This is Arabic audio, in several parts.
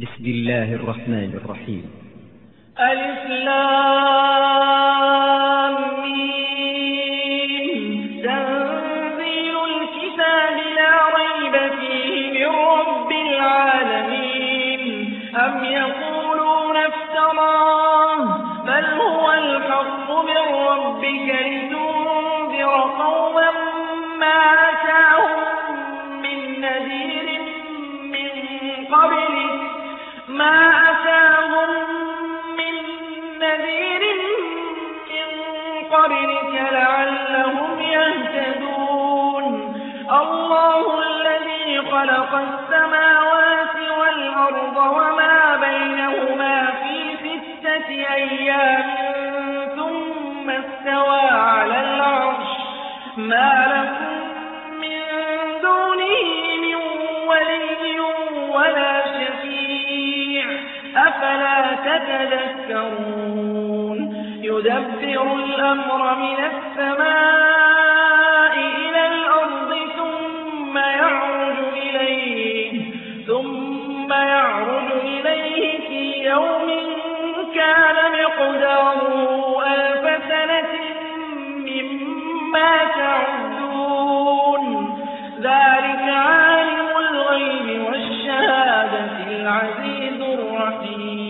بسم الله الرحمن الرحيم. ألف ما أتاهم من نذير من قبلك لعلهم يهتدون الله الذي خلق السماوات والأرض وما بينهما في ستة أيام ثم استوى على العرش ما تتذكرون يدبر الأمر من السماء إلى الأرض ثم يعرج إليه ثم يعرج إليه في يوم كان مقداره ألف سنة مما تعدون. ذلك عالم الغيب والشهادة العزيز الرحيم.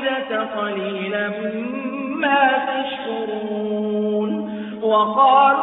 والأفئدة قليلا ما تشكرون وقالوا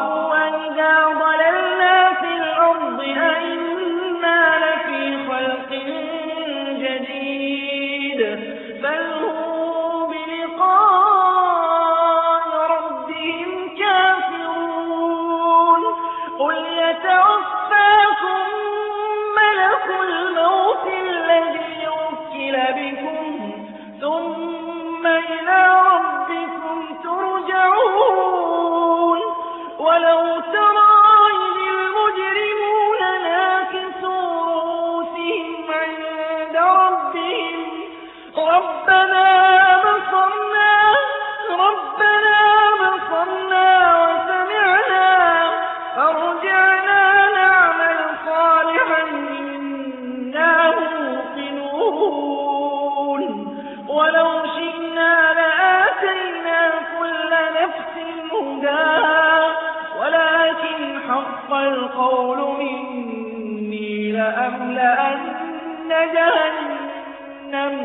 القول مني لأملأن جهنم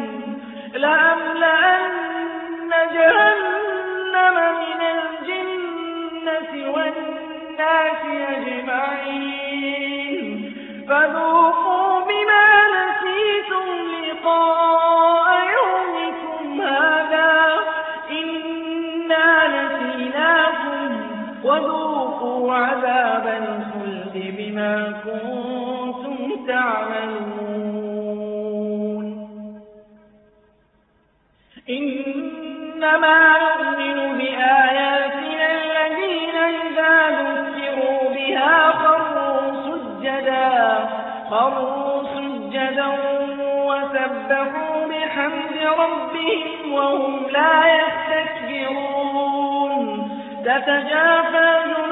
لأملأن جهنم من الجنة والناس أجمعين. فذوقوا كنتم تعملون. إنما يؤمن بآياتنا الذين إذا ذكروا بها خروا سجدا خروا سجدا وسبحوا بحمد ربهم وهم لا يستكبرون. تتجافى جنوبهم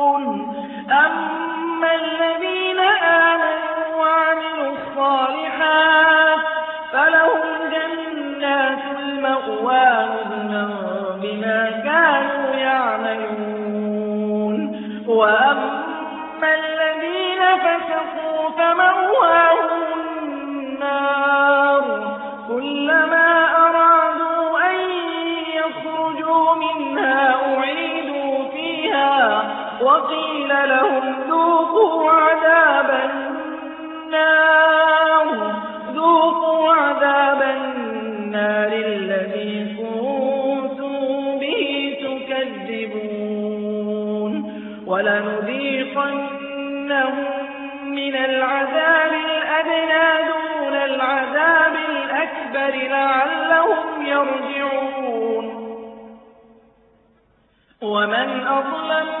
أما الذين آمنوا وعملوا الصالحات فلهم جنات المأوى نزلا بما وقيل لهم ذوقوا عذاب النار. ذوقوا عذاب النار الذي كنتم به تكذبون. ولنذيقنهم من العذاب الأدنى دون العذاب الأكبر لعلهم يرجعون. ومن أظلم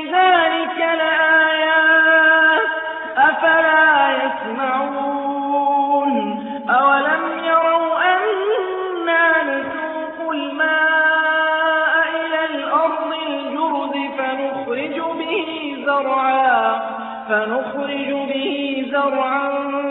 لآيات أفلا يسمعون؟ أولم يروا أنا فنخرج به زرعا